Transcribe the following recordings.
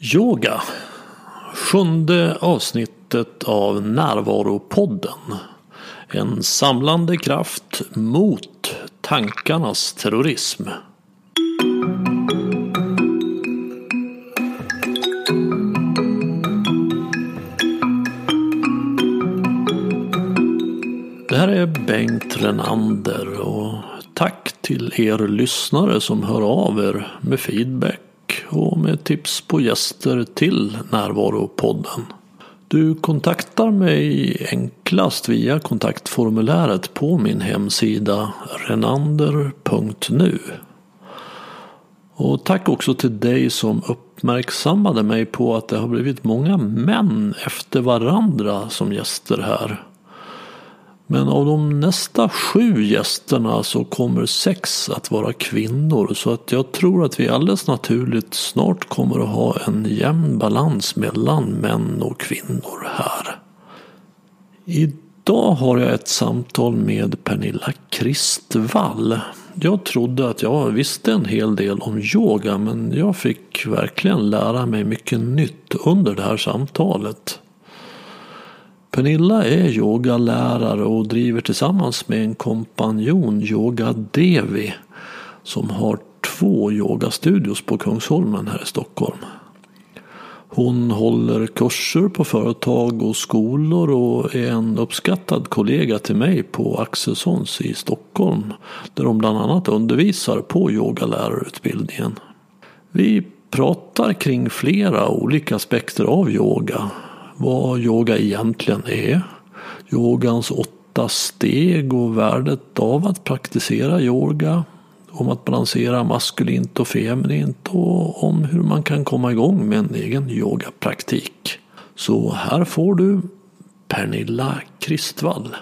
Yoga. Sjunde avsnittet av Närvaropodden. En samlande kraft mot tankarnas terrorism. Det här är Bengt Renander och tack till er lyssnare som hör av er med feedback och med tips på gäster till Närvaropodden. Du kontaktar mig enklast via kontaktformuläret på min hemsida renander.nu. Och tack också till dig som uppmärksammade mig på att det har blivit många män efter varandra som gäster här. Men av de nästa sju gästerna så kommer sex att vara kvinnor. Så att jag tror att vi alldeles naturligt snart kommer att ha en jämn balans mellan män och kvinnor här. Idag har jag ett samtal med Pernilla Kristvall. Jag trodde att jag visste en hel del om yoga men jag fick verkligen lära mig mycket nytt under det här samtalet. Pernilla är yogalärare och driver tillsammans med en kompanjon Yoga Devi som har två yogastudios på Kungsholmen här i Stockholm. Hon håller kurser på företag och skolor och är en uppskattad kollega till mig på Axelssons i Stockholm där hon bland annat undervisar på yogalärarutbildningen. Vi pratar kring flera olika aspekter av yoga vad yoga egentligen är. Yogans åtta steg och värdet av att praktisera yoga. Om att balansera maskulint och feminint och om hur man kan komma igång med en egen yogapraktik. Så här får du Pernilla Kristvall.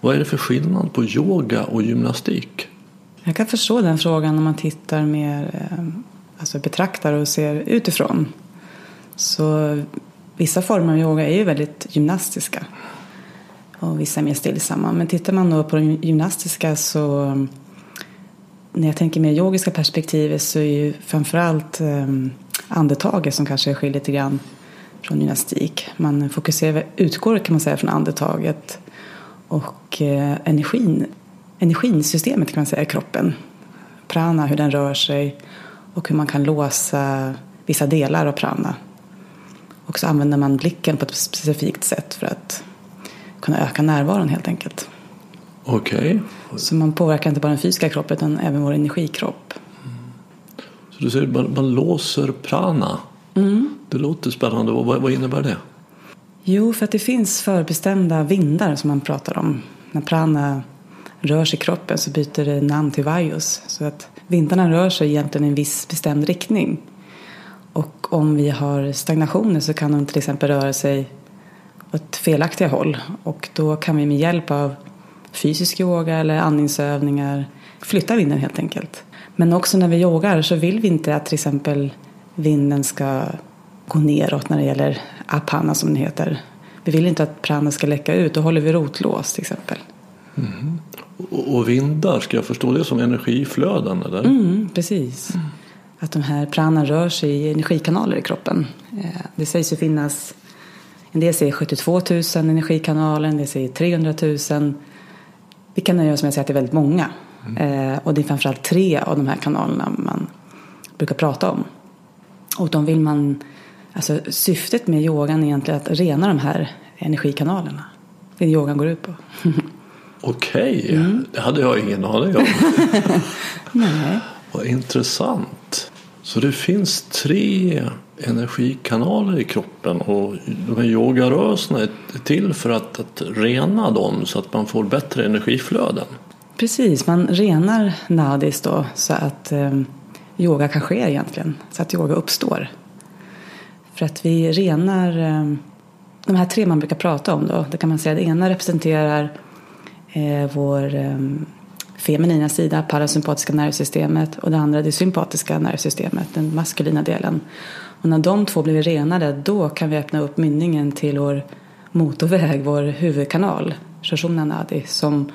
Vad är det för skillnad på yoga och gymnastik? Jag kan förstå den frågan om man tittar mer eh, alltså betraktar och ser utifrån. Så vissa former av yoga är ju väldigt gymnastiska och vissa är mer stillsamma. Men tittar man då på de gymnastiska så när jag tänker mer yogiska perspektivet så är ju framförallt ehm, andetaget som kanske skiljer lite grann från gymnastik. Man fokuserar, utgår kan man säga från andetaget och eh, energin, energisystemet kan man säga i kroppen. Prana, hur den rör sig och hur man kan låsa vissa delar av prana. Och så använder man blicken på ett specifikt sätt för att kunna öka närvaron helt enkelt. Okej. Okay. Så man påverkar inte bara den fysiska kroppen utan även vår energikropp. Mm. Så du säger att man, man låser prana. Mm. Det låter spännande. Vad, vad innebär det? Jo, för att det finns förbestämda vindar som man pratar om. När prana rör sig i kroppen så byter det namn till vajus. Så att vindarna rör sig egentligen i en viss bestämd riktning. Och om vi har stagnationer så kan de till exempel röra sig åt felaktiga håll. Och då kan vi med hjälp av fysisk yoga eller andningsövningar flytta vinden helt enkelt. Men också när vi yogar så vill vi inte att till exempel vinden ska gå neråt när det gäller apana som det heter. Vi vill inte att prana ska läcka ut, då håller vi rotlås till exempel. Mm. Och vindar, ska jag förstå det som energiflöden? Eller? Mm, precis. Mm. Att de här prana rör sig i energikanaler i kroppen. Eh, det sägs ju finnas, en del säger 72 000 energikanaler, en del säger 300 000. Vi kan nöja oss med att säga att det är väldigt många. Mm. Eh, och det är framförallt tre av de här kanalerna man brukar prata om. Och de vill man, alltså syftet med yogan är egentligen att rena de här energikanalerna. Det är det yogan går ut på. Okej, okay. mm. det hade jag ingen aning om. Nej. Vad intressant. Så det finns tre energikanaler i kroppen och de här yogarörelserna är till för att, att rena dem så att man får bättre energiflöden. Precis, man renar nadis då så att eh, yoga kan ske egentligen, så att yoga uppstår. För att vi renar eh, de här tre man brukar prata om då, det kan man säga, det ena representerar vår eh, feminina sida, parasympatiska nervsystemet och det andra det sympatiska nervsystemet, den maskulina delen. Och när de två blir renade då kan vi öppna upp mynningen till vår motorväg, vår huvudkanal, Shoshona Nadi, som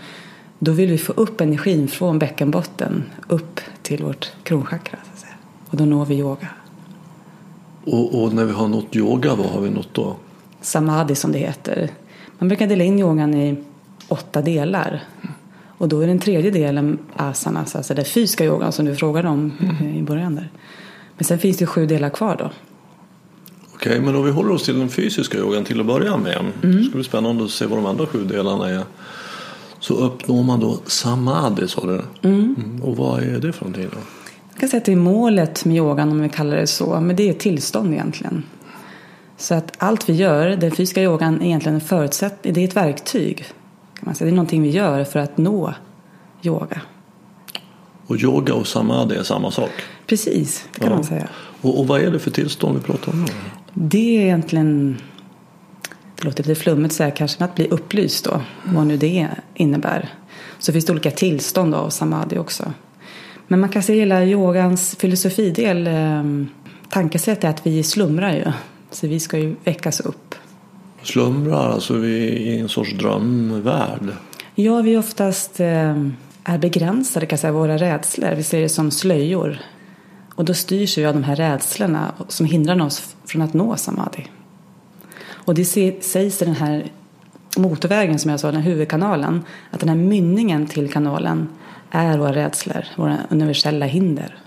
Då vill vi få upp energin från bäckenbotten upp till vårt kronchakra. Så att säga. Och då når vi yoga. Och, och när vi har nått yoga, vad har vi nått då? Samadhi som det heter. Man brukar dela in yogan i åtta delar. Och då är den tredje delen asanas, alltså den fysiska yogan som du frågade om i början där. Men sen finns det sju delar kvar då. Okej, men om vi håller oss till den fysiska yogan till att börja med. Mm. Det ska bli spännande att se vad de andra sju delarna är. Så uppnår man då samadhi, sa du? Mm. Mm. Och vad är det för någonting då? Jag kan säga att det är målet med yogan om vi kallar det så. Men det är tillstånd egentligen. Så att allt vi gör, den fysiska yogan är egentligen en förutsättning, det är ett verktyg. Kan man säga. Det är någonting vi gör för att nå yoga. Och yoga och samadhi är samma sak? Precis, det kan ja. man säga. Och, och, vad är det för tillstånd vi pratar om? Det är egentligen, det låter lite flummigt så här, kanske, att bli upplyst då, vad nu det innebär. Så finns det olika tillstånd av samadhi också. Men man kan se hela yogans filosofidel, eh, tankesätt är att vi slumrar ju. Så vi ska ju väckas upp. Slumrar, alltså vi är i en sorts drömvärld? Ja, vi oftast eh, är begränsade, kan säga, våra rädslor. Vi ser det som slöjor. Och då styrs vi av de här rädslorna som hindrar oss från att nå samadhi. Och det sägs i den här motorvägen som jag sa, den här huvudkanalen, att den här mynningen till kanalen är våra rädslor, våra universella hinder.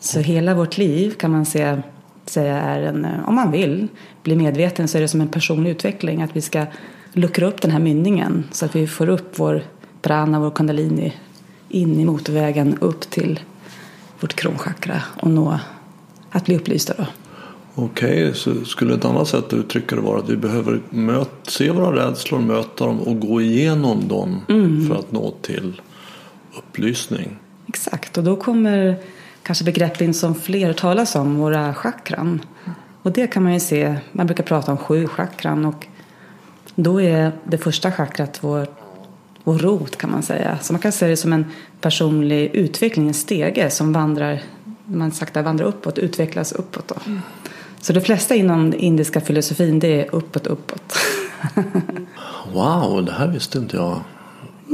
Så hela vårt liv kan man se, säga är en, om man vill bli medveten så är det som en personlig utveckling att vi ska luckra upp den här mynningen så att vi får upp vår prana, vår kundalini in i motorvägen upp till vårt kronchakra och nå att bli upplysta då. Okej, okay, så skulle ett annat sätt att uttrycka det vara att vi behöver möta, se våra rädslor, möta dem och gå igenom dem mm. för att nå till upplysning. Exakt, och då kommer kanske begrepp in som fler talas om, våra chakran. Och det kan man ju se, man brukar prata om sju chakran och då är det första chakrat vår, vår rot kan man säga. Så man kan se det som en personlig utveckling, en stege som vandrar, man sakta vandrar uppåt, utvecklas uppåt. Då. Mm. Så det flesta inom indiska filosofin det är uppåt, uppåt. wow, det här visste inte jag.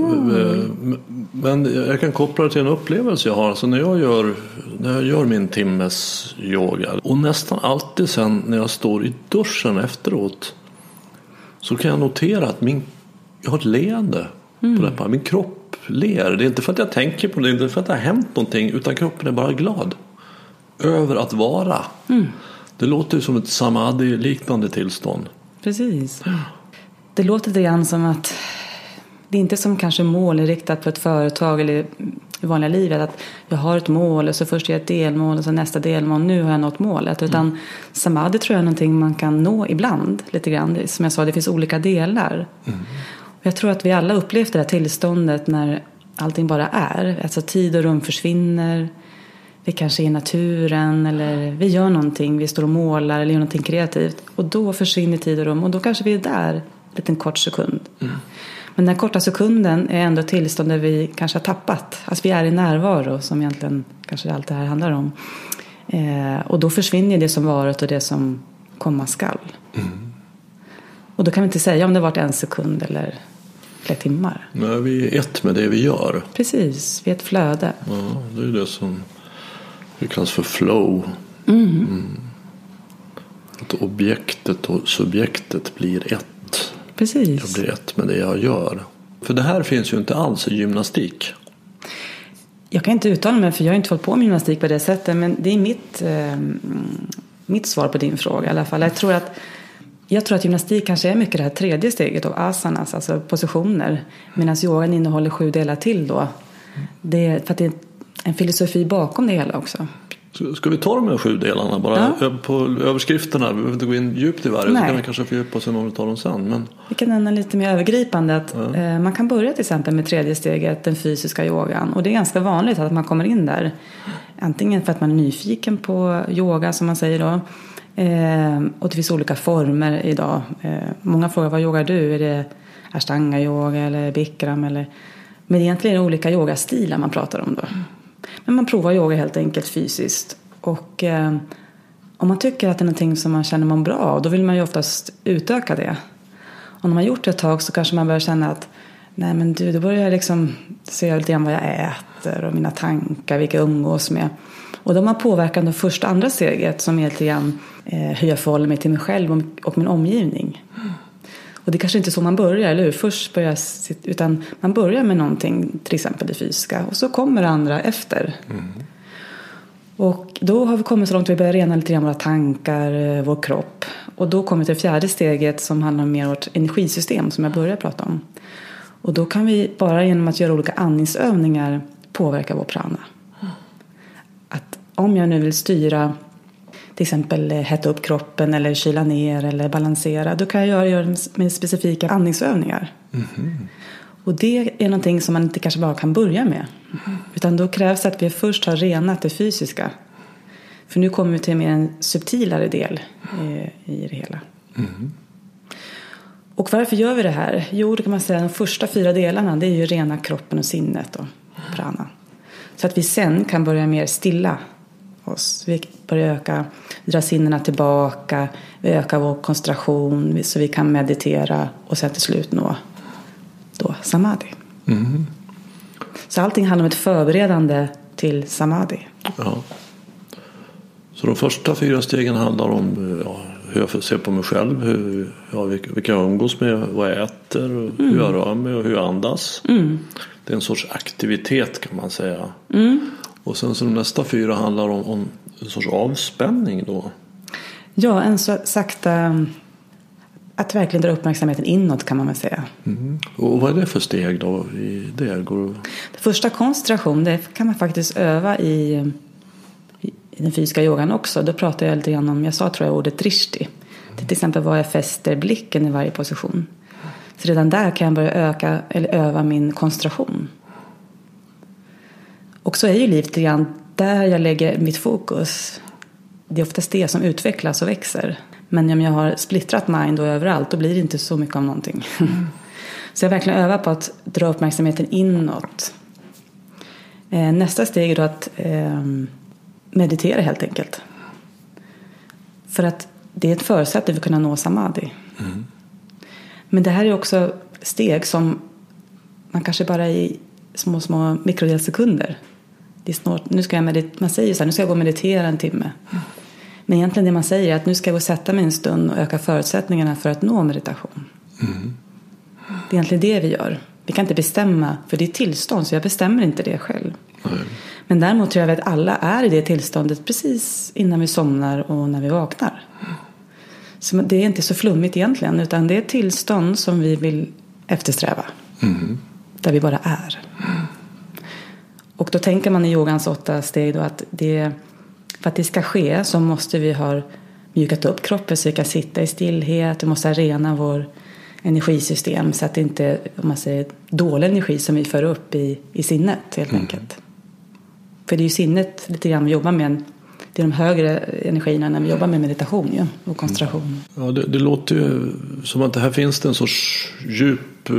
Mm. Men jag kan koppla det till en upplevelse jag har. Alltså när, jag gör, när jag gör min timmes yoga och nästan alltid sen när jag står i duschen efteråt så kan jag notera att min, jag har ett leende mm. på läpparna. Min kropp ler. Det är inte för att jag tänker på det, det är inte för att det har hänt någonting utan kroppen är bara glad över att vara. Mm. Det låter ju som ett samadhi-liknande tillstånd. Precis. Det låter lite grann som att det är inte som kanske målinriktat på ett företag eller i vanliga livet att jag har ett mål och så först är jag ett delmål och så nästa delmål, nu har jag nått målet. Utan mm. samadhi tror jag är någonting man kan nå ibland lite grann. Som jag sa, det finns olika delar. Mm. Och jag tror att vi alla upplevt det här tillståndet när allting bara är. Alltså tid och rum försvinner. Vi kanske är i naturen eller vi gör någonting, vi står och målar eller gör någonting kreativt. Och då försvinner tid och rum och då kanske vi är där en liten kort sekund. Mm. Men den korta sekunden är ändå tillstånd där vi kanske har tappat. Alltså vi är i närvaro som egentligen kanske allt det här handlar om. Eh, och då försvinner det som varit och det som komma skall. Mm. Och då kan vi inte säga om det varit en sekund eller flera timmar. Nej, vi är ett med det vi gör. Precis, vi är ett flöde. Ja, det är det som det kallas för flow. Mm. Mm. Att objektet och subjektet blir ett. Precis. Jag blir ett med det jag gör. För det här finns ju inte alls i gymnastik. Jag kan inte uttala mig för jag har inte fått på med gymnastik på det sättet. Men det är mitt, eh, mitt svar på din fråga i alla fall. Jag tror, att, jag tror att gymnastik kanske är mycket det här tredje steget av asanas, alltså positioner. Medan yogan innehåller sju delar till då. Det är, för att det är en filosofi bakom det hela också. Ska vi ta de här sju delarna bara ja. på överskrifterna? Vi behöver inte gå in djupt i varje så kan vi kanske fördjupa oss i någon av dem sen. Men... Vi kan nämna lite mer övergripande att ja. eh, man kan börja till exempel med tredje steget, den fysiska yogan. Och det är ganska vanligt att man kommer in där. Antingen för att man är nyfiken på yoga som man säger då. Eh, och det finns olika former idag. Eh, många frågar vad yogar du? Är det ashtanga yoga eller bikram? Eller... Men egentligen är det olika yogastilar man pratar om då. Men man provar yoga helt enkelt fysiskt. Och eh, om man tycker att det är någonting som man känner man bra av då vill man ju oftast utöka det. Och när man gjort det ett tag så kanske man börjar känna att Nej men du, då börjar jag liksom se lite grann vad jag äter och mina tankar, vilka jag umgås med. Och de har påverkan det första andra steget som är lite grann eh, hur jag förhåller mig till mig själv och min omgivning. Och det är kanske inte är så man börjar, eller hur? Först börjar utan man börjar med någonting, till exempel det fysiska, och så kommer det andra efter. Mm. Och då har vi kommit så långt att vi börjar rena lite grann våra tankar, eh, vår kropp. Och då kommer vi till det fjärde steget som handlar om mer vårt energisystem som jag började prata om. Och då kan vi bara genom att göra olika andningsövningar påverka vår prana. Att om jag nu vill styra till exempel eh, hetta upp kroppen eller kyla ner eller balansera. Då kan jag göra, göra med specifika andningsövningar. Mm. Och det är någonting som man inte kanske bara kan börja med. Mm. Utan då krävs det att vi först har renat det fysiska. För nu kommer vi till mer en subtilare del eh, i det hela. Mm. Och varför gör vi det här? Jo, det kan man säga de första fyra delarna det är ju rena kroppen och sinnet och prana. Så att vi sen kan börja mer stilla oss. Vi börjar öka, dra sinnena tillbaka, vi ökar vår koncentration så vi kan meditera och sen till slut nå då samadhi. Mm. Så allting handlar om ett förberedande till samadhi. Ja. Så de första fyra stegen handlar om ja, hur jag ser på mig själv, hur, ja, vilka jag umgås med, vad jag äter, mm. hur jag rör mig och hur jag andas. Mm. Det är en sorts aktivitet kan man säga. Mm. Och sen så nästa fyra handlar om, om en sorts avspänning då. Ja, en så sakta att verkligen dra uppmärksamheten inåt kan man väl säga. Mm. Och vad är det för steg då? I det? Går... det första koncentration det kan man faktiskt öva i, i den fysiska yogan också. Då pratar jag lite grann om, jag sa tror jag ordet drishti. Det till exempel var jag fäster blicken i varje position. Så redan där kan jag börja öka eller öva min koncentration. Och så är ju livet lite grann där jag lägger mitt fokus. Det är oftast det som utvecklas och växer. Men om jag har splittrat mind och överallt då blir det inte så mycket av någonting. Mm. Så jag verkligen övar på att dra uppmärksamheten inåt. Eh, nästa steg är då att eh, meditera helt enkelt. För att det är ett förutsättning för att kunna nå samadhi. Mm. Men det här är också steg som man kanske bara i små, små mikrodelsekunder det är snart, nu ska jag medit- man säger så här, nu ska jag gå och meditera en timme. Men egentligen det man säger är att nu ska jag gå och sätta mig en stund och öka förutsättningarna för att nå meditation. Mm. Det är egentligen det vi gör. Vi kan inte bestämma, för det är tillstånd, så jag bestämmer inte det själv. Mm. Men däremot tror jag att alla är i det tillståndet precis innan vi somnar och när vi vaknar. Så det är inte så flummigt egentligen, utan det är ett tillstånd som vi vill eftersträva. Mm. Där vi bara är. Och då tänker man i yogans åtta steg då att det, för att det ska ske så måste vi ha mjukat upp kroppen så vi kan sitta i stillhet. Vi måste rena vår energisystem så att det inte är om man säger, dålig energi som vi för upp i, i sinnet helt mm. enkelt. För det är ju sinnet lite grann vi jobbar med. Det är de högre energierna när vi jobbar med meditation ja, och koncentration. Ja, det, det låter ju som att det här finns det en sorts djup eh,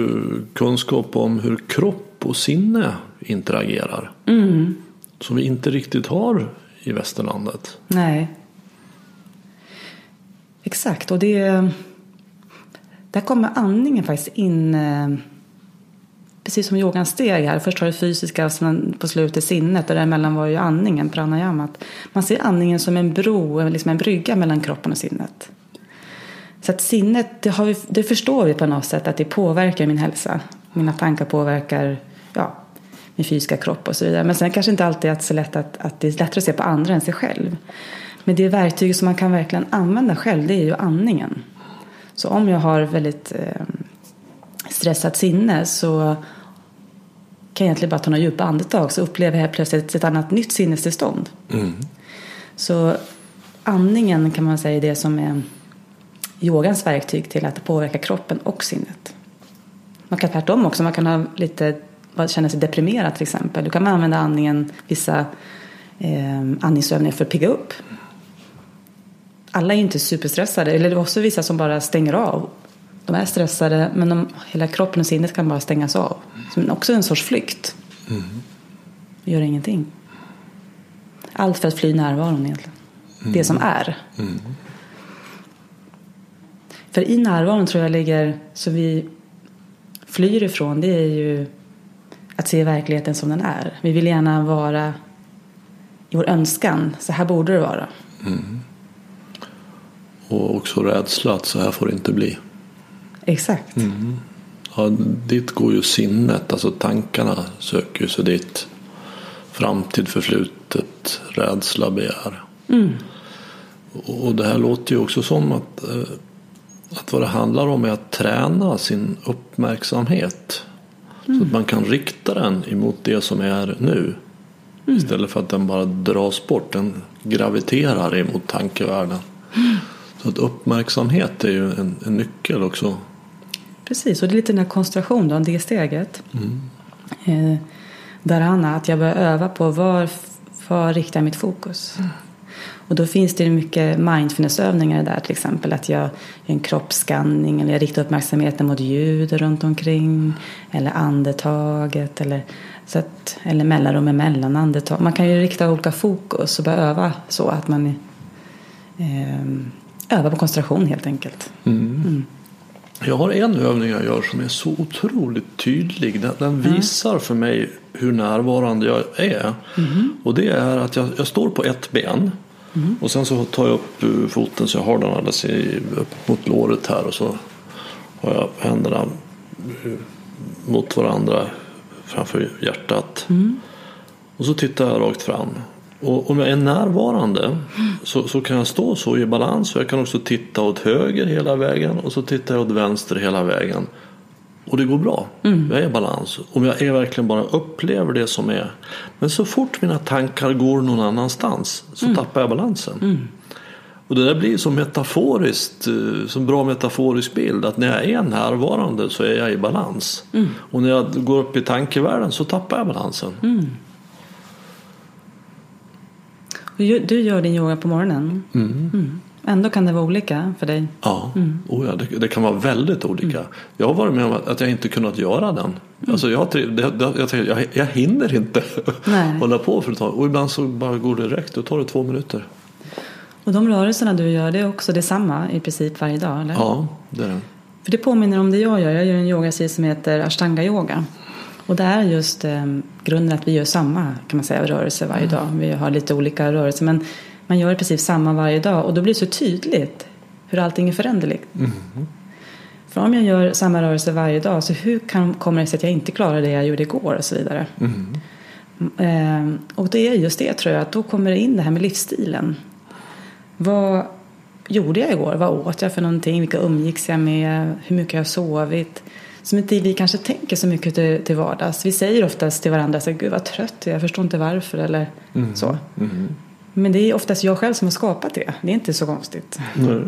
kunskap om hur kropp och sinne interagerar. Mm. Som vi inte riktigt har i västerlandet. Nej. Exakt, och det... Där kommer andningen faktiskt in. Eh, precis som yogans steg här. Först har det fysiska och sen på slutet sinnet. Och däremellan var ju andningen, pranayamat. Man ser andningen som en bro, liksom en brygga mellan kroppen och sinnet. Så att sinnet, det, vi, det förstår vi på något sätt att det påverkar min hälsa. Mina tankar påverkar ja, min fysiska kropp och så vidare. Men sen kanske inte alltid är så lätt att, att det är lättare att se på andra än sig själv. Men det verktyg som man kan verkligen använda själv det är ju andningen. Så om jag har väldigt eh, stressat sinne så kan jag egentligen bara ta några djupa andetag så upplever jag plötsligt ett annat nytt sinnestillstånd. Mm. Så andningen kan man säga är det som är yogans verktyg till att påverka kroppen och sinnet. Man kan tvärtom också, man kan ha lite känner sig deprimerad till exempel. Då kan man använda andningen, vissa eh, andningsövningar för att pigga upp. Alla är inte superstressade, eller det är också vissa som bara stänger av. De är stressade men de, hela kroppen och sinnet kan bara stängas av. Som också en sorts flykt. Mm. Gör ingenting. Allt för att fly närvaron egentligen. Mm. Det som är. Mm. För i närvaron tror jag ligger, så vi flyr ifrån det är ju att se verkligheten som den är. Vi vill gärna vara i vår önskan, så här borde det vara. Och också rädsla att så här får det inte bli. Exakt. Ja, dit går ju sinnet, alltså tankarna söker ju sig dit. Framtid, förflutet, rädsla, begär. Och det här låter ju också som att, eh, att vad det handlar om är att träna sin uppmärksamhet. Så att man kan rikta den emot det som är nu. Istället för att den bara dras bort. Den graviterar emot tankevärlden. Så att uppmärksamhet är ju en, en nyckel också. Precis, och det är lite den här koncentrationen, det steget. Eh, dharana, att jag börjar öva på var, var riktar jag mitt fokus. Och då finns det mycket mindfulnessövningar där till exempel. Att jag gör en kroppsskanning eller jag riktar uppmärksamheten mot ljud runt omkring. Eller andetaget eller, så att, eller mellanrum emellan andetag. Man kan ju rikta olika fokus och börja öva så att man eh, övar på koncentration helt enkelt. Jag har en övning jag gör som är så otroligt tydlig. Den, den visar för mig hur närvarande jag är. Och det är att jag, jag står på ett ben. Och sen så tar jag upp eh, foten så jag har den alldeles i, upp mot låret här. Och så har jag händerna eh, mot varandra framför hjärtat. Och så tittar jag rakt fram. Och om jag är närvarande så, så kan jag stå så i balans. Och jag kan också titta åt höger hela vägen och så tittar jag åt vänster hela vägen. Och det går bra. Jag är i balans. Om jag är verkligen bara upplever det som är. Men så fort mina tankar går någon annanstans så tappar jag balansen. Och det där blir så metaforiskt, eh, som bra metaforisk bild. Att när jag är närvarande så är jag i balans. Och när jag går upp i tankevärlden så tappar jag balansen. Ju- Du gör din yoga på morgonen. Mm. Ändå kan det vara olika för dig. Ja, oh ja det, det kan vara väldigt olika. Jag har varit med om att jag inte kunnat göra den. Alltså jag, jag, jag, jag hinner inte Nej. hålla på för ett tag. Och ibland så bara går det direkt. Då tar det två minuter. Och de rörelserna du gör, det är också detsamma i princip varje dag, eller? Ja, det är det. För det påminner om det jag gör. Jag gör en yogastil som heter ashtanga yoga. Och det är just eh, grunden att vi gör samma kan man säga, rörelse varje dag. Vi har lite olika rörelser men man gör i princip samma varje dag och då blir det så tydligt hur allting är föränderligt. För om jag gör samma rörelse varje dag så hur kan, kommer det sig att jag inte klarar det jag gjorde igår och så vidare. Eh, och det är just det tror jag, att då kommer det in det här med livsstilen. Vad gjorde jag igår? Vad åt jag för någonting? Vilka umgicks jag med? Hur mycket har jag sovit? Som inte vi kanske tänker så mycket till, till vardags. Vi säger oftast till varandra så gud vad trött jag är, jag förstår inte varför eller så. Men det är oftast jag själv som har skapat det. Det är inte så konstigt. Nej.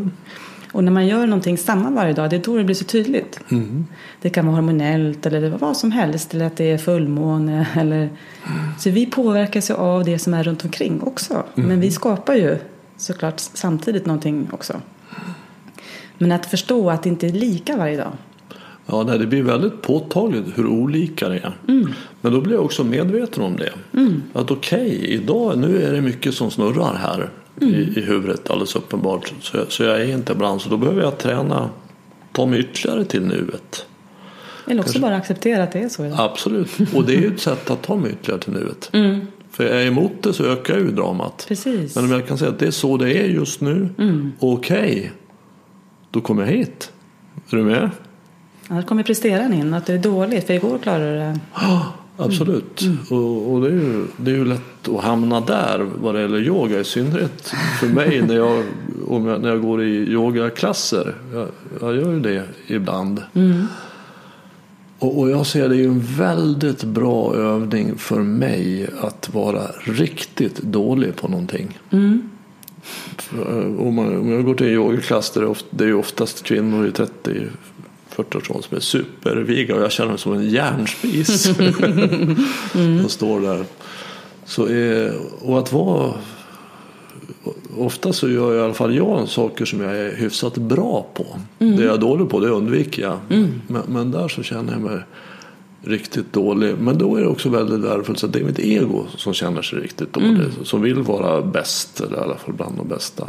Och när man gör någonting samma varje dag, det är då det blir så tydligt. Det kan vara hormonellt eller vad som helst. Eller att det är fullmåne. Eller... Så vi påverkas ju av det som är runt omkring också. Men vi skapar ju såklart samtidigt någonting också. Men att förstå att det inte är lika varje dag. Ja, nej, det blir väldigt påtagligt hur olika det är. Men då blir jag också medveten om det. Att okej, idag nu är det mycket som snurrar här i, i huvudet alldeles uppenbart. Så, jag- så jag är inte ibland, så då behöver jag träna, ta mig ytterligare till nuet. Eller också bara acceptera att det är så idag. Absolut, och det är ju ett sätt att ta mig ytterligare till nuet. För jag är emot det så ökar ju dramat. Precis. Men om jag kan säga att det är så det är just nu, okej, då kommer jag hit. Är du med? Annars kommer presteren in, att det är dåligt. För igår klarade du det. Ja, absolut. Och, och det, är ju, det är ju lätt att hamna där vad det gäller yoga. I synnerhet för mig när jag, jag, när jag går i yogaklasser. Jag, jag gör ju det ibland. Och, och jag ser det ju en väldigt bra övning för mig att vara riktigt dålig på någonting. För, Om, man, om jag går till en yogaklass där det, är oftast kvinnor i 30 40-årsåldern som är superviga och jag känner mig som en järnspis. som står där. Så är, och att vara Ofta så gör i alla fall jag saker som jag är hyfsat bra på. Det jag är dålig på det undviker jag. Men, men där så känner jag mig riktigt dålig. Men då är det också väldigt värdefullt att det är mitt ego som känner sig riktigt dålig. Som vill vara bäst eller i alla fall bland de bästa.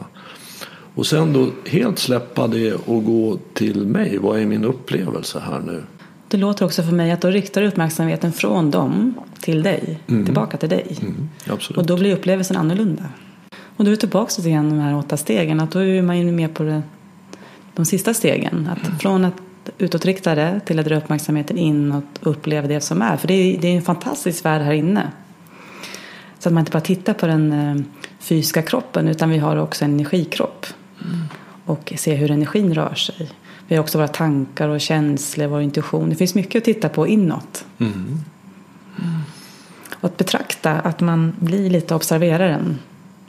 Och sen då helt släppa det och gå till mig. Vad är min upplevelse här nu? Det låter också för mig att då riktar du uppmärksamheten från dem till dig, Mm. tillbaka till dig. Mm. Och då blir upplevelsen annorlunda. Och då är vi tillbaka till igen de här åtta stegen. Att då är man ju med på det, de sista stegen. Att från att utåtrikta det till att dra uppmärksamheten inåt och uppleva det som är. För det är, det är en fantastisk värld här inne. Så att man inte bara tittar på den eh, fysiska kroppen utan vi har också en energikropp. Och ser hur energin rör sig. Vi har också våra tankar och känslor, vår intuition. Det finns mycket att titta på inåt. Mm. Och att betrakta att man blir lite observeraren.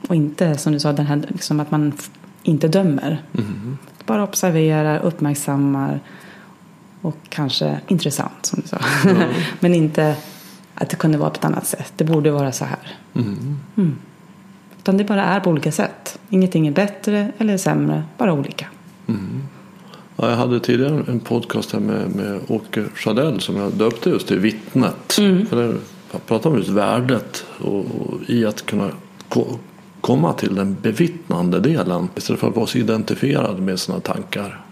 Och inte som du sa, den här, liksom att man inte dömer. Mm. Bara observerar, uppmärksammar och kanske intressant som du sa. Men inte att det kunde vara på ett annat sätt. Det borde vara så här. Mm. Utan det bara är på olika sätt. Ingenting är bättre eller sämre, bara olika. Ja, jag hade tidigare en podcast här med, med Åke Chadell som jag döpte just till Vittnet. För där pratar om just värdet och, och i att kunna ko- komma till den bevittnande delen istället för att vara så identifierad med sina tankar.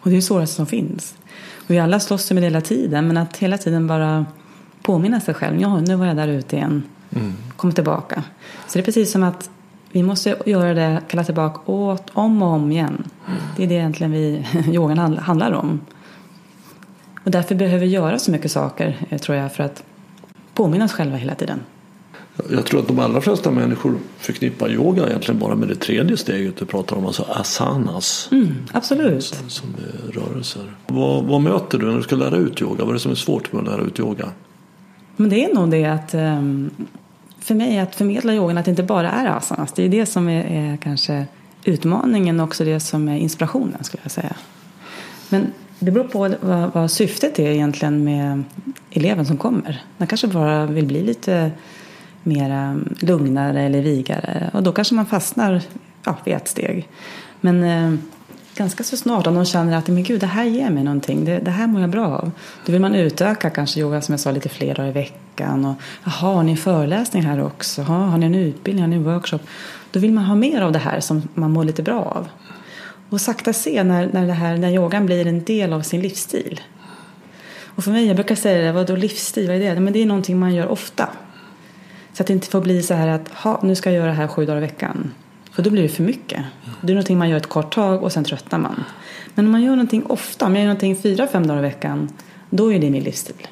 Och det är svåraste som finns. Och vi alla slåss med det hela tiden. Men att hela tiden bara påminna sig själv. Ja, nu var jag där ute igen. Kom tillbaka. Så det är precis som att vi måste göra det, kalla tillbaka åt, om och om igen. Det är det egentligen vi, yogan handl- handlar om. Och därför behöver vi göra så mycket saker, eh, tror jag, för att påminna oss själva hela tiden. Jag tror att de allra flesta människor förknippar yoga egentligen bara med det tredje steget du pratar om, alltså asanas. Mm, absolut. Som är rörelser. Vad, vad möter du när du ska lära ut yoga? Vad är det som är svårt med att lära ut yoga? Men det är nog det att ehm, för mig att förmedla yogan att det inte bara är asanas. Det är det som är, är kanske utmaningen och också det som är inspirationen skulle jag säga. Men det beror på vad, vad syftet är egentligen med eleven som kommer. Den kanske bara vill bli lite mer lugnare eller vigare och då kanske man fastnar ja, vid ett steg. Men eh, ganska så snart om de känner att men gud, det här ger mig någonting, det, det här mår jag bra av. Då vill man utöka kanske yoga som jag sa lite fler dagar i veckan. Och, Jaha, har ni en föreläsning här också? Jaha, har ni en utbildning? Har ni en workshop? Då vill man ha mer av det här som man mår lite bra av. Och sakta se när, när, det här, när yogan blir en del av sin livsstil. Och för mig, jag brukar säga det, vadå livsstil, vad är det? Men det är någonting man gör ofta. Så att det inte får bli så här att, ha, nu ska jag göra det här sju dagar i veckan. För då blir det för mycket. Det är någonting man gör ett kort tag och sen tröttnar man. Men om man gör någonting ofta, om jag gör någonting fyra, fem dagar i veckan, då är det min livsstil.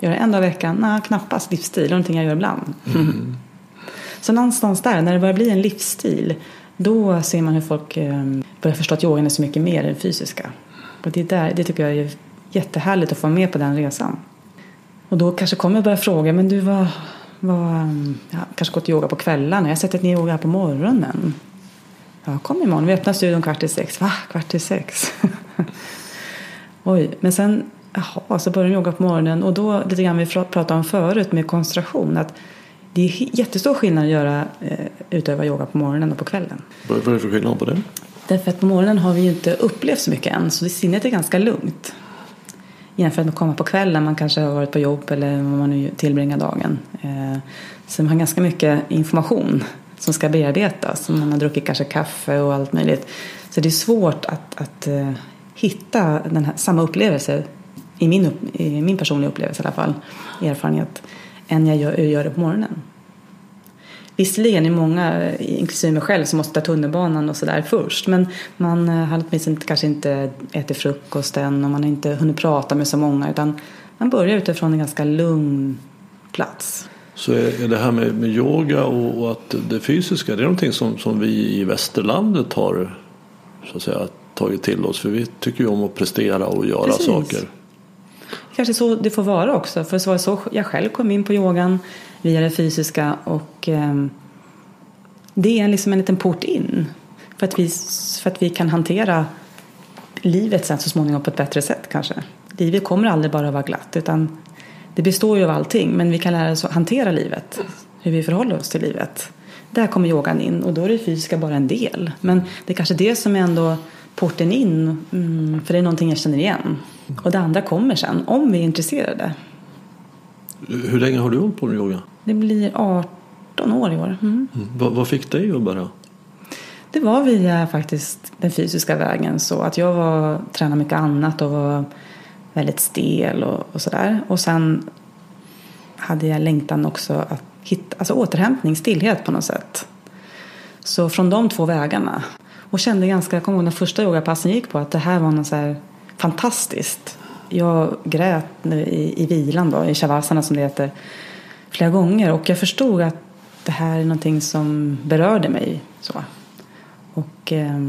Gör det en dag i veckan, nej, knappast livsstil, det är någonting jag gör ibland. Så någonstans där, när det börjar bli en livsstil, då ser man hur folk eh, börjar förstå att yogan är så mycket mer än fysiska. Och det, är där, det tycker jag är jättehärligt att få vara med på den resan. Och då kanske kommer jag börja fråga, men du vad, vad jag kanske gått yoga på kvällarna, jag att ni yogar här på morgonen. Ja, kom imorgon, vi öppnar studion kvart i sex. Va, kvart i sex? Oj, men sen, jaha, så börjar de yoga på morgonen och då lite grann vi pratade om förut med koncentration, att det är jättestor skillnad att göra, eh, utöva yoga på morgonen och på kvällen. Vad är det för skillnad på det? Därför att på morgonen har vi ju inte upplevt så mycket än, så sinnet är ganska lugnt. Jämfört med att komma på kvällen, man kanske har varit på jobb eller vad man nu tillbringar dagen. Eh, så man har ganska mycket information som ska bearbetas. Man har druckit kanske kaffe och allt möjligt. Så det är svårt att, att eh, hitta den här, samma upplevelse, i min, upp, i min personliga upplevelse i alla fall, erfarenhet, än jag gör, gör det på morgonen. Visserligen är många, inklusive mig själv, som måste ta tunnelbanan och sådär först. Men man har åtminstone kanske inte ätit frukost än och man har inte hunnit prata med så många. Utan man börjar utifrån en ganska lugn plats. Så är det här med, med yoga och, och att det fysiska, det är någonting som, som vi i västerlandet har så att säga, tagit till oss. För vi tycker ju om att prestera och göra Precis. saker. Kanske så det får vara också. För så var så jag själv kom in på yogan via det fysiska. Och eh, det är liksom en liten port in. För att, vi, för att vi kan hantera livet sen så småningom på ett bättre sätt kanske. Livet kommer aldrig bara att vara glatt. Utan det består ju av allting. Men vi kan lära oss att hantera livet. Hur vi förhåller oss till livet. Där kommer yogan in. Och då är det fysiska bara en del. Men det är kanske det som är ändå porten in. Mm, för det är någonting jag känner igen. Och det andra kommer sen, om vi är intresserade. Hur länge har du hållit på med yoga? Det blir 18 år i år. Mm. Mm. Vad, vad fick dig att börja? Det var via faktiskt den fysiska vägen så att jag var, tränade mycket annat och var väldigt stel och, och sådär. Och sen hade jag längtan också att hitta, alltså återhämtning, stillhet på något sätt. Så från de två vägarna. Och kände ganska, jag kommer ihåg den första yogapassen gick på att det här var något så här fantastiskt. Jag grät i, i vilan då, i shavasana som det heter, flera gånger. Och jag förstod att det här är någonting som berörde mig. Så. Och eh,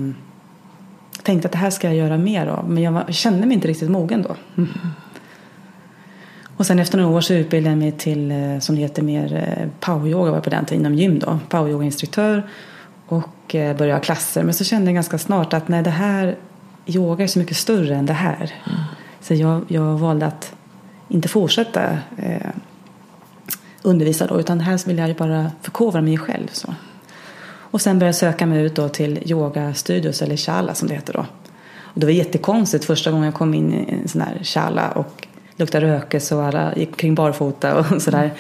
tänkte att det här ska jag göra mer av. Men jag, var, jag kände mig inte riktigt mogen då. Mm. Och sen efter några år så utbildade jag mig till, eh, som det heter, mer eh, poweryoga var på den tiden, inom gym då. Poweryoga-instruktör. Och eh, började ha klasser. Men så kände jag ganska snart att nej, det här, yoga är så mycket större än det här. Mm. Så jag, jag valde att inte fortsätta eh, undervisa då. Utan här vill jag bara förkovra mig själv. Så. Och sen började jag söka mig ut då till yogastudios eller shala som det heter då. Och det var jättekonstigt första gången jag kom in i en sån här shala och luktade rökelse och alla gick kring barfota och sådär.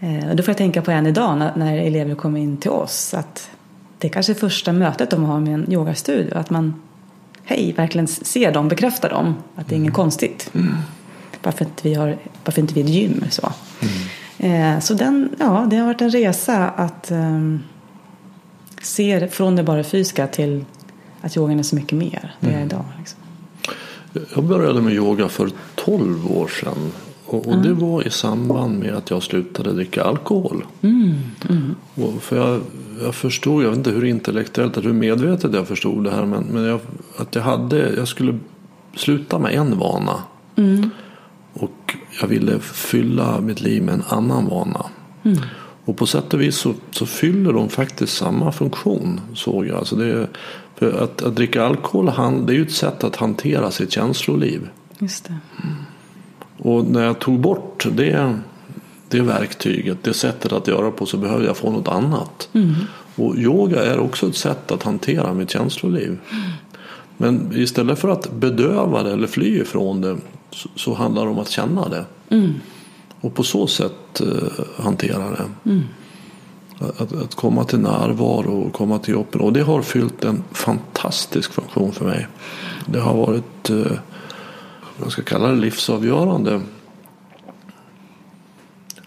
Eh, och då får jag tänka på än idag när, när elever kommer in till oss att det är kanske är första mötet de har med en yogastudio. Att man, hej, verkligen ser dem, bekräftar dem. Att det är inget mm. konstigt. Mm. Varför inte vi har, varför inte vi är ett gym. Så, mm. eh, så den, ja, det har varit en resa att um, se från det bara fysiska till att yogan är så mycket mer. Det är mm. idag. Liksom. Jag började med yoga för 12 år sedan. Och, och mm. det var i samband med att jag slutade dricka alkohol. Mm. Mm. För jag, jag förstod, jag vet inte hur intellektuellt eller hur medvetet jag förstod det här. Men, men jag, att jag, hade, jag skulle sluta med en vana. Mm. Och jag ville fylla mitt liv med en annan vana. Mm. Och på sätt och vis så, så, fyller de faktiskt samma funktion såg jag. Alltså det, att, att dricka alkohol det är ju ett sätt att hantera sitt känsloliv. Just det. Och när jag tog bort det, det verktyget, det sättet att göra på så behövde jag få något annat. Mm. Och yoga är också ett sätt att hantera mitt känsloliv. Men istället för att bedöva det eller fly ifrån det så, så handlar det om att känna det. Mm. Och på så sätt uh, hantera det. Mm. Att, att, komma till närvaro och komma till jobbet. Och det har fyllt en fantastisk funktion för mig. Det har varit, uh, jag ska kalla det livsavgörande.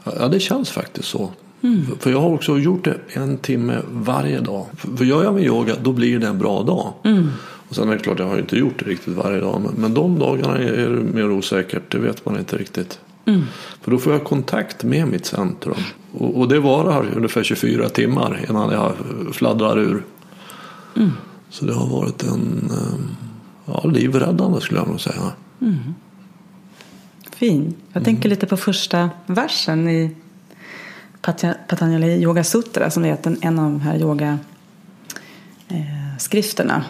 Ja, det känns faktiskt så. Mm. För jag har också gjort det en timme varje dag. För gör jag min yoga då blir det en bra dag. Mm. Och sen är det klart, jag har inte gjort det riktigt varje dag. Men, men de dagarna är det mer osäkert. Det vet man inte riktigt. Mm. För då får jag kontakt med mitt centrum. Och, och, det varar ungefär 24 timmar innan jag fladdrar ur. Mm. Så det har varit en eh, ja, livräddande skulle jag nog säga. Mm. Fin. Jag tänker lite på första versen i Patanjali Yoga Sutra som är en av de här yoga eh.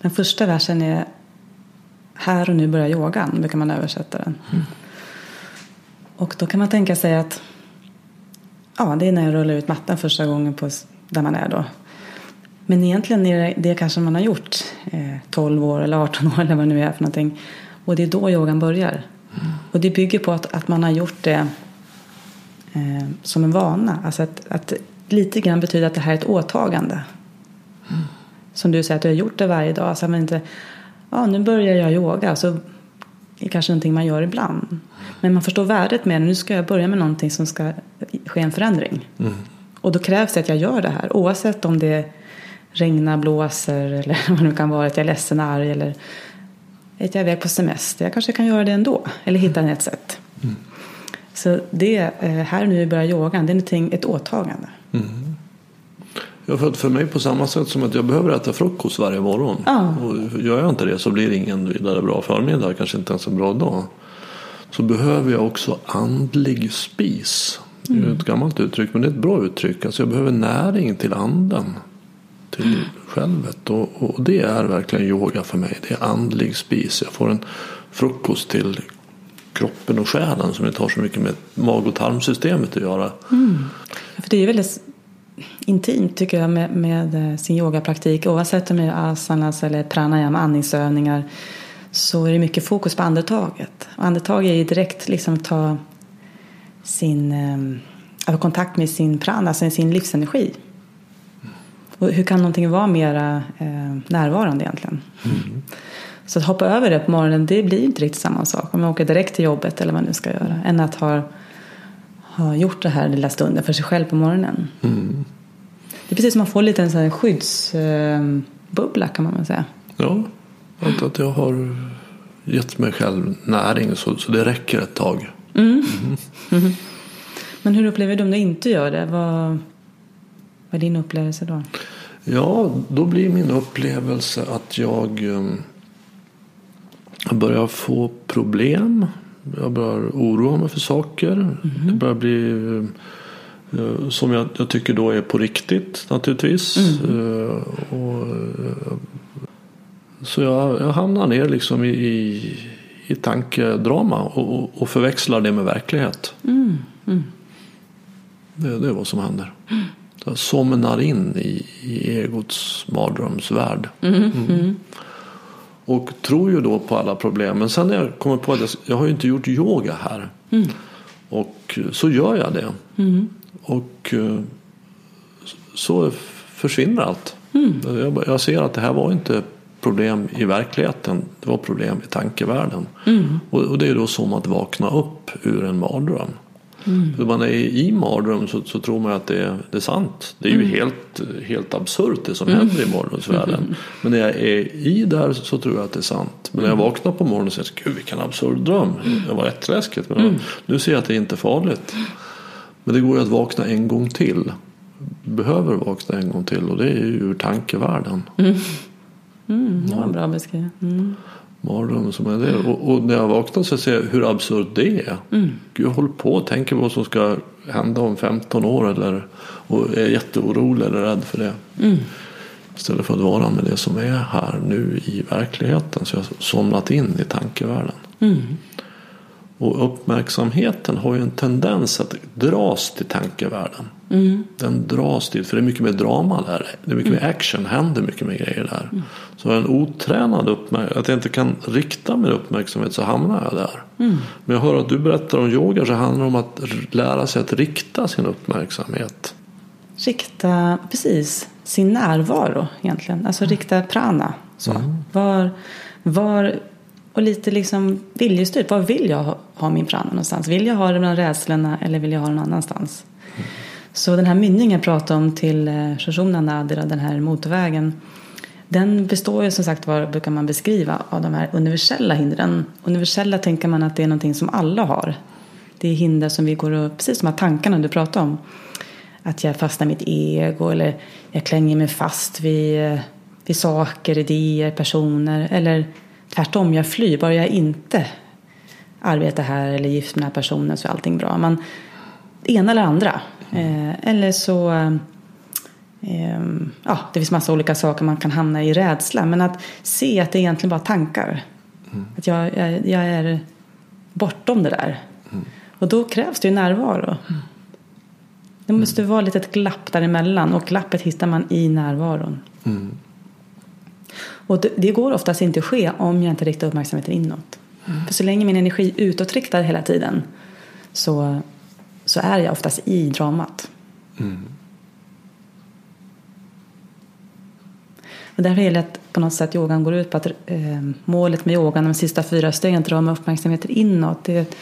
Den första versen är Här och nu börjar yogan, brukar man översätta den. Mm. Och då kan man tänka sig att ja, det är när jag rullar ut mattan första gången på där man är då. Men egentligen är det, det kanske man har gjort eh, 12 år eller 18 år eller vad det nu är för någonting. Och det är då yogan börjar. Mm. Och det bygger på att, att man har gjort det eh, som en vana. Alltså att, att lite grann betyder att det här är ett åtagande. Mm. Som du säger att du har gjort det varje dag. Så man inte, ja nu börjar jag yoga. Så det är kanske någonting man gör ibland. Men man förstår värdet med det. Nu ska jag börja med någonting som ska ske en förändring. Mm. Och då krävs det att jag gör det här. Oavsett om det regnar, blåser eller vad det nu kan vara. Att jag är ledsen, arg eller att jag är iväg på semester. Jag kanske kan göra det ändå. Eller hitta ett sätt. Mm. Så det, eh, här nu börjar yogan, det är ett åtagande. Mm. Ja, för, för mig på samma sätt som att jag behöver äta frukost varje morgon. Ja. Och gör jag inte det så blir det ingen vidare bra förmiddag, kanske inte ens en bra dag. Så behöver jag också andlig spis. Det är mm. ett gammalt uttryck men det är ett bra uttryck. Alltså jag behöver näring till anden. Till mm. självet. Och, och det är verkligen yoga för mig. Det är andlig spis. Jag får en frukost till kroppen och själen som inte har så mycket med mag och tarmsystemet att göra. Mm. För det är väldigt intimt tycker jag med, med eh, sin yogapraktik. Oavsett om det är asanas eller pranayama, andningsövningar. Så är det mycket fokus på andetaget. Och andetag är ju direkt liksom att ta sin, äh, kontakt med sin prana, alltså sin livsenergi. Och hur kan någonting vara mera äh, närvarande egentligen? Mm. Så att hoppa över det på morgonen, det blir inte riktigt samma sak. Om man åker direkt till jobbet eller vad man nu ska göra. Än att ha, ha gjort det här lilla stunden för sig själv på morgonen. Mm. Det är precis som man får lite en sån här skyddsbubbla kan man väl säga. Ja, att, att jag har gett mig själv näring så, så det räcker ett tag. Mm. Men hur upplever du om du inte gör det? Vad, vad är din upplevelse då? Ja, då blir min upplevelse att jag um, börjar få problem. Jag börjar oroa mig för saker. Det börjar bli uh, som jag, jag tycker då är på riktigt naturligtvis. Uh, och, uh, så jag, jag hamnar ner liksom i, i, i tankedrama och, och, förväxlar det med verklighet. Mm. Mm. Det, det är vad som händer. Jag somnar in i, i egots mardrömsvärld. Mm. Och tror ju då på alla problem. Men sen när jag kommer på att jag, jag har ju inte gjort yoga här. Och så gör jag det. Och eh, så försvinner allt. Jag, jag ser att det här var inte problem i verkligheten. Det var problem i tankevärlden. Och, och det är då som att vakna upp ur en mardröm. När man är i mardröm så, så tror man att det är, det är sant. Det är ju helt, helt absurt det som händer i mardrömsvärlden. Men när jag är i där så tror jag att det är sant. Men när jag vaknar på morgonen och säger gud vilken absurd dröm. Det var jätteläskigt. Men nu ser jag att det inte är farligt. Men det går ju att vakna en gång till. Behöver vakna en gång till och det är ju ur tankevärlden. Mm, det var en bra beskrivning. Mm. Mardrömmen som är det. Och, och när jag vaknar så ser jag hur absurt det är. Mm. Gud, jag håller på och tänker på vad som ska hända om 15 år. Eller, och är jätteorolig eller rädd för det. Mm. Istället för att vara med det som är här nu i verkligheten. Så jag har somnat in i tankevärlden. Mm. Och uppmärksamheten har ju en tendens att dras till tankevärlden. Mm. Den dras dit, för det är mycket mer drama där. Det är mycket mer action, händer mycket mer grejer där. Mm. Så en otränad uppmärksamhet, att jag inte kan rikta min uppmärksamhet så hamnar jag där. Mm. Men jag hör att du berättar om yoga så handlar det om att lära sig att rikta sin uppmärksamhet. Rikta, precis, sin närvaro egentligen. Alltså rikta prana. Så. Var, var, och lite liksom viljestyrt. Var vill jag ha, ha min prana någonstans? Vill jag ha det bland rädslorna eller vill jag ha den någon annanstans? Så den här mynningen jag pratade om till eh, Shoshona Nadira, den här motorvägen. Den består ju som sagt var, brukar man beskriva, av de här universella hindren. Universella tänker man att det är någonting som alla har. Det är hinder som vi går och, precis som de här tankarna du pratade om. Att jag fastnar i mitt ego eller jag klänger mig fast vid, eh, vid saker, idéer, personer. Eller tvärtom, jag flyr. Bara jag inte arbetar här eller gift med den här personen så är allting bra. Man, det ena eller andra. Eh, eller så eh, ja, det finns massa olika saker man kan hamna i rädsla. Men att se att det egentligen bara tankar. Att jag, jag, jag är bortom det där. Och då krävs det ju närvaro. Det måste vara lite ett glapp däremellan och glappet hittar man i närvaron. Och det, det går oftast inte att ske om jag inte riktar uppmärksamheten inåt. För så länge min energi är utåtriktad hela tiden så, så är jag oftast i dramat. Och därför gäller det att på något sätt yogan går ut på att eh, målet med yogan, de sista fyra stegen, att med uppmärksamheten inåt. Det,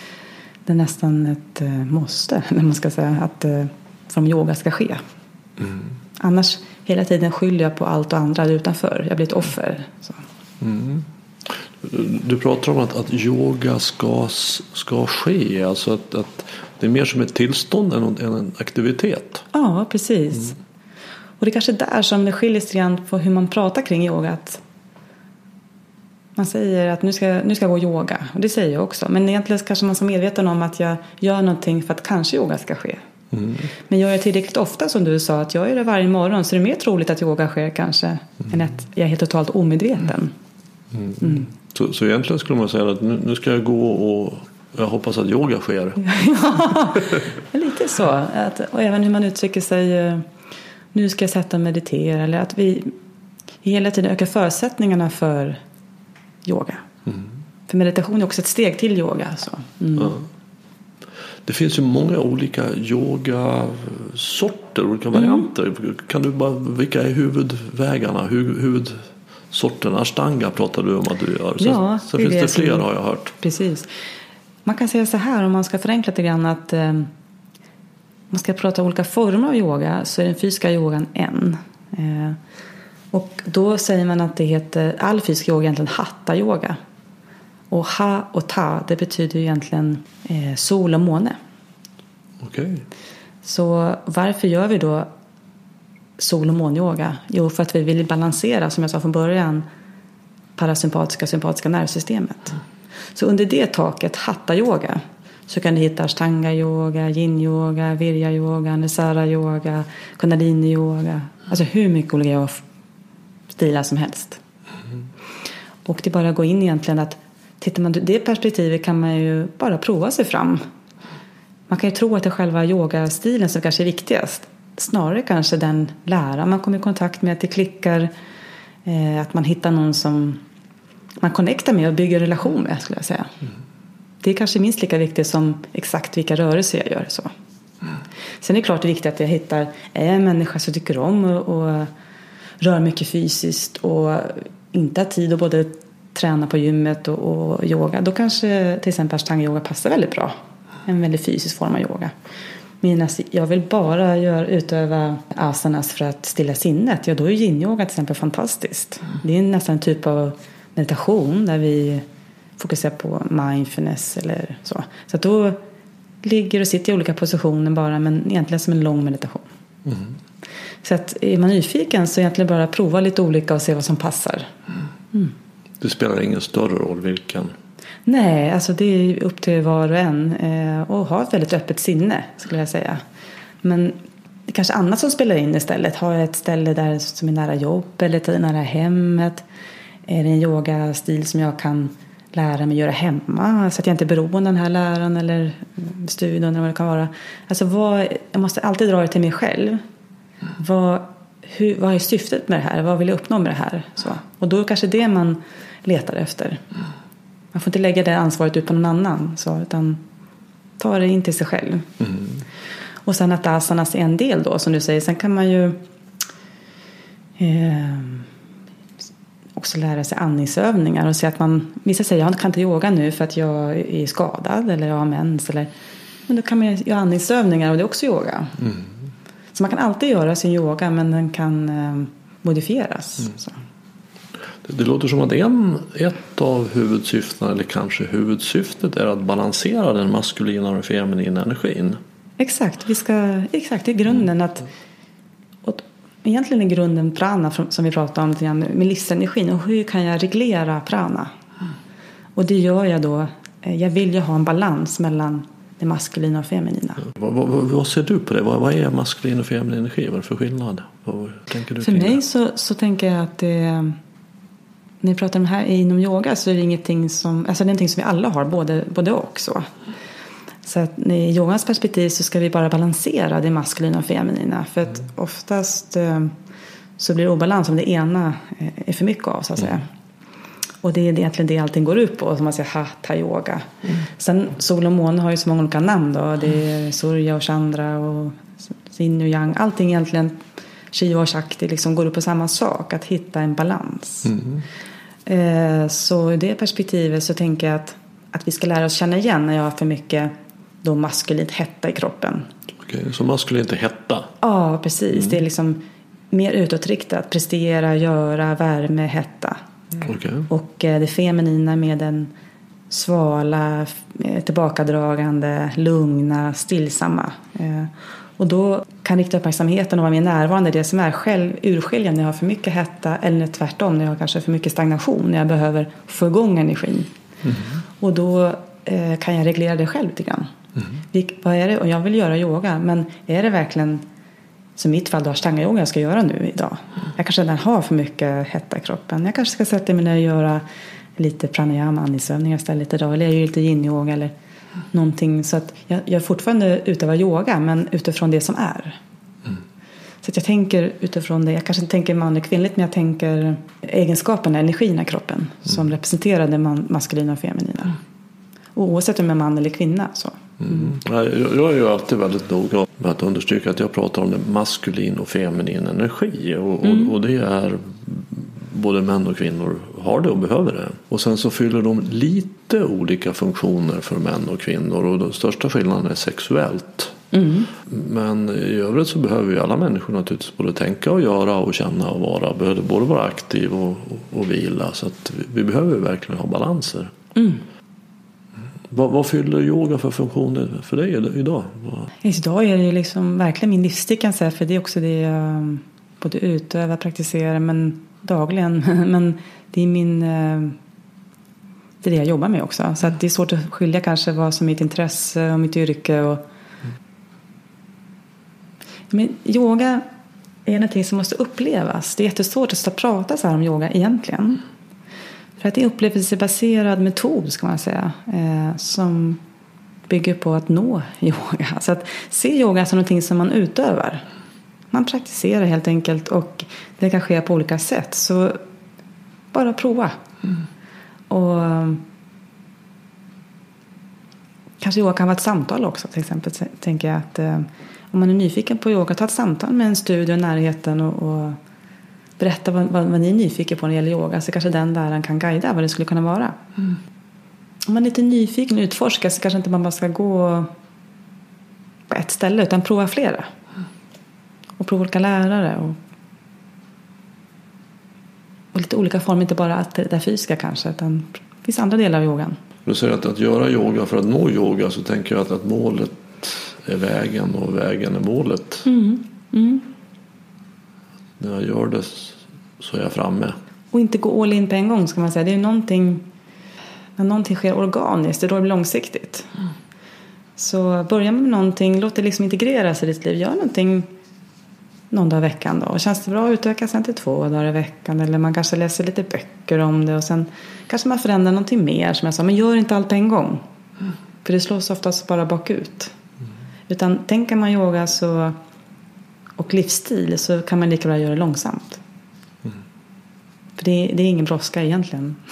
det är nästan ett eh, måste, när man ska säga, att eh, som yoga ska ske. Annars hela tiden skyller jag på allt och andra utanför. Jag blir ett offer. Så. Du pratar om att, att yoga ska, ska ske. Alltså att, att det är mer som ett tillstånd än en, än en aktivitet. Ja, precis. Och det är kanske där som det skiljer sig grann på hur man pratar kring yoga. Att man säger att nu ska, nu ska jag gå yoga. Och det säger jag också. Men egentligen kanske man vara medveten om att jag gör någonting för att kanske yoga ska ske. Men gör jag tillräckligt ofta som du sa att jag gör det varje morgon så är det mer troligt att yoga sker kanske än att jag är helt totalt omedveten. Så, så egentligen skulle man säga att nu, nu ska jag gå och jag hoppas att yoga sker. ja, lite så. Att, och även hur man uttrycker sig. eh, Nu ska jag sätta och meditera. Eller att vi hela tiden ökar förutsättningarna för yoga. För meditation är också ett steg till yoga. Så. Mm. Ja. Det finns ju många olika yogasorter, olika varianter. Kan du bara, vilka är huvudvägarna, hu- sorten ashtanga pratar du om att du gör. Så, Ja, är finns det det fler har jag hört. Precis. Man kan säga så här om man ska förenkla lite grann att eh, om man ska prata olika former av yoga så är den fysiska yogan en. Eh, och då säger man att det heter, all fysisk yoga egentligen hatta-yoga. Och ha och ta det betyder ju egentligen eh, sol och måne. Okej. Så varför gör vi då sol och månyoga? Jo, för att vi vill balansera, som jag sa från början, parasympatiska och sympatiska nervsystemet. Så under det taket, hatta-yoga, så kan du hitta ashtanga-yoga, yin-yoga, virya-yoga, nisara-yoga, kundalini-yoga. Alltså hur mycket olika yoga-stilar som helst. Och det är bara att gå in egentligen att tittar man det perspektivet kan man ju bara prova sig fram. Man kan ju tro att det är själva yogastilen som kanske är viktigast. Snarare kanske den lära man kommer i kontakt med, att det klickar, eh, att man hittar någon som man connectar med och bygger relation med skulle jag säga. Det är kanske minst lika viktigt som exakt vilka rörelser jag gör. Så. Sen är det klart det är viktigt att jag hittar, är jag en människa som tycker om och, och rör mycket fysiskt och inte har tid att både träna på gymmet och, och yoga. Då kanske till exempel ashtanga-yoga passar väldigt bra. En väldigt fysisk form av yoga. Men jag vill bara göra, utöva asanas för att stilla sinnet. Ja, då är yin-yoga till exempel fantastiskt. Det är nästan en typ av meditation där vi fokuserar på mindfulness eller så. Så att då ligger och sitter i olika positioner bara men egentligen som en lång meditation. Så att är man nyfiken så egentligen bara prova lite olika och se vad som passar. Det spelar ingen större roll vilken. Nej, alltså det är upp till var och en eh, och ha ett väldigt öppet sinne skulle jag säga. Men det är kanske annat som spelar in istället. Har jag ett ställe där som är nära jobb eller nära hemmet? Är det en yogastil som jag kan lära mig göra hemma så att jag inte är beroende av den här läraren eller studion eller vad det kan vara. Alltså vad, jag måste alltid dra det till mig själv. Vad, hur, vad är syftet med det här? Vad vill jag uppnå med det här? Så. Och då kanske det man letar efter. Man får inte lägga det ansvaret ut på någon annan. Så, utan ta det in till sig själv. Och sen att asanas är en del då som du säger. Sen kan man ju eh, också lära sig andningsövningar. Och se att man, vissa säger jag kan inte yoga nu för att jag är skadad eller jag har mens. Eller, men då kan man göra andningsövningar och det är också yoga. Så man kan alltid göra sin yoga men den kan eh, modifieras. Så. Det, låter som att en, ett av huvudsyftena eller kanske huvudsyftet är att balansera den maskulina och den feminina energin. Exakt, vi ska, exakt, det är grunden att och egentligen är grunden prana som vi pratade om lite grann, med livsenergin och hur kan jag reglera prana? Och det gör jag då, eh, jag vill ju ha en balans mellan det maskulina och feminina. Vad, vad, vad, ser du på det? Vad, vad är maskulin och feminin energi? Vad är det för skillnad? Vad, tänker du För mig det? så, så tänker jag att det, när vi pratar om det här inom yoga så är det ingenting som, alltså det är någonting som vi alla har, både, både och så. Så att i yogans perspektiv så ska vi bara balansera det maskulina och feminina. För att oftast eh, så blir det obalans om det ena eh, är för mycket av så att säga. Och det är egentligen det allting går ut på, som man säger hatha yoga. Sen sol och måne har ju så många olika namn då. Det är surya och chandra och yin och yang. Allting egentligen, shiva och shakti, liksom går upp på samma sak. Att hitta en balans. Eh, Så i det perspektivet så tänker jag att, att vi ska lära oss känna igen när jag har för mycket då maskulint hetta i kroppen. Okej, så maskulint är hetta. Ja, precis. Det är liksom mer utåtriktat. Prestera, göra, värme, hetta. Okej. Och eh, det feminina med den svala, eh, tillbakadragande, lugna, stillsamma. Och då kan rikta uppmärksamheten och vara mer närvarande i det som är själv urskiljande när jag har för mycket hetta eller tvärtom när jag har kanske för mycket stagnation, när jag behöver få igång energin. Och då eh, kan jag reglera det själv lite grann. Vilk, vad är det? Och jag vill göra yoga, men är det verkligen som i mitt fall då ashtanga-yoga jag ska göra nu idag. Jag kanske redan har för mycket hetta i kroppen. Jag kanske ska sätta mig ner och göra lite pranayama, andningsövningar istället idag. Eller jag gör lite yin-yoga eller någonting. Så att jag, jag fortfarande utövar yoga men utifrån det som är. Så att jag tänker utifrån det. Jag kanske inte tänker man och kvinnligt men jag tänker egenskaperna, energin i kroppen som representerar det man, maskulina och feminina. Oavsett om jag är man eller kvinna. Så. Mm. Ja, Jag, jag är ju alltid väldigt noga med att understryka att jag pratar om det maskulin och feminin energi. Och, och, och det är både män och kvinnor har det och behöver det. Och sen så fyller de lite olika funktioner för män och kvinnor och den största skillnaden är sexuellt. Mm. Men i övrigt så behöver ju alla människor naturligtvis både tänka och göra och känna och vara. Behöver både vara aktiv och, och, och vila. Så att vi, vi behöver verkligen ha balanser. Mm. Vad, vad, fyller yoga för funktioner för dig idag? Idag är det ju liksom verkligen min livsstil kan jag säga. För det är också det jag både utövar, praktiserar men dagligen. men det är min eh, det är det jag jobbar med också. Så det är svårt att skilja kanske vad som är mitt intresse och mitt yrke. Och... Men yoga är någonting som måste upplevas. Det är jättesvårt att prata så här om yoga egentligen. För att det är en upplevelsebaserad metod ska man säga. Eh, som bygger på att nå yoga. Så att se yoga som någonting som man utövar. Man praktiserar helt enkelt och det kan ske på olika sätt. Så bara prova. Mm. Och Kanske yoga kan vara ett samtal också till exempel. Tänker jag att eh, om man är nyfiken på yoga, ta ett samtal med en studio i närheten och, och berätta vad, vad, vad, ni är nyfiken på när det gäller yoga. Så kanske den läraren kan guida vad det skulle kunna vara. Mm. Om man är lite nyfiken och utforskar så kanske inte man bara ska gå på ett ställe utan prova flera. Mm. Och prova olika lärare. Och, och lite olika former, inte bara det fysiska kanske utan det finns andra delar av yogan. Du säger att, att göra yoga för att nå yoga så tänker jag att, att målet är vägen och vägen är målet. Mm. Mm. När jag gör det så är jag framme. Och inte gå all in på en gång ska man säga. Det är någonting, när någonting sker organiskt, det är då det blir långsiktigt. Mm. Så börja med någonting, låt det liksom integreras i ditt liv. Gör någonting någon dag i veckan då. Och känns det bra att utöka sen till två dagar i veckan eller man kanske läser lite böcker om det och sen kanske man förändrar någonting mer som jag sa. Men gör inte allt på en gång. Mm. För det slås oftast bara bakut. Mm. Utan tänker man yoga så, och livsstil så kan man lika bra göra det långsamt. Mm. För det, det är ingen brådska egentligen.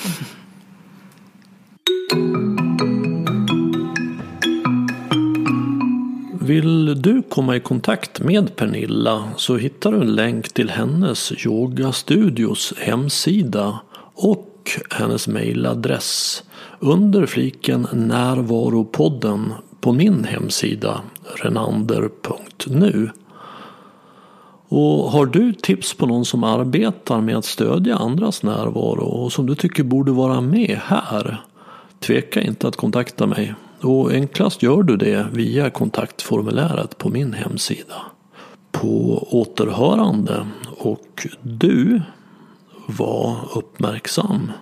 Vill du komma i kontakt med Pernilla så hittar du en länk till hennes yogastudios hemsida och hennes mejladress under fliken Närvaropodden på min hemsida renander.nu. Och har du tips på någon som arbetar med att stödja andras närvaro och som du tycker borde vara med här? Tveka inte att kontakta mig. Och enklast gör du det via kontaktformuläret på min hemsida. På återhörande och du var uppmärksam.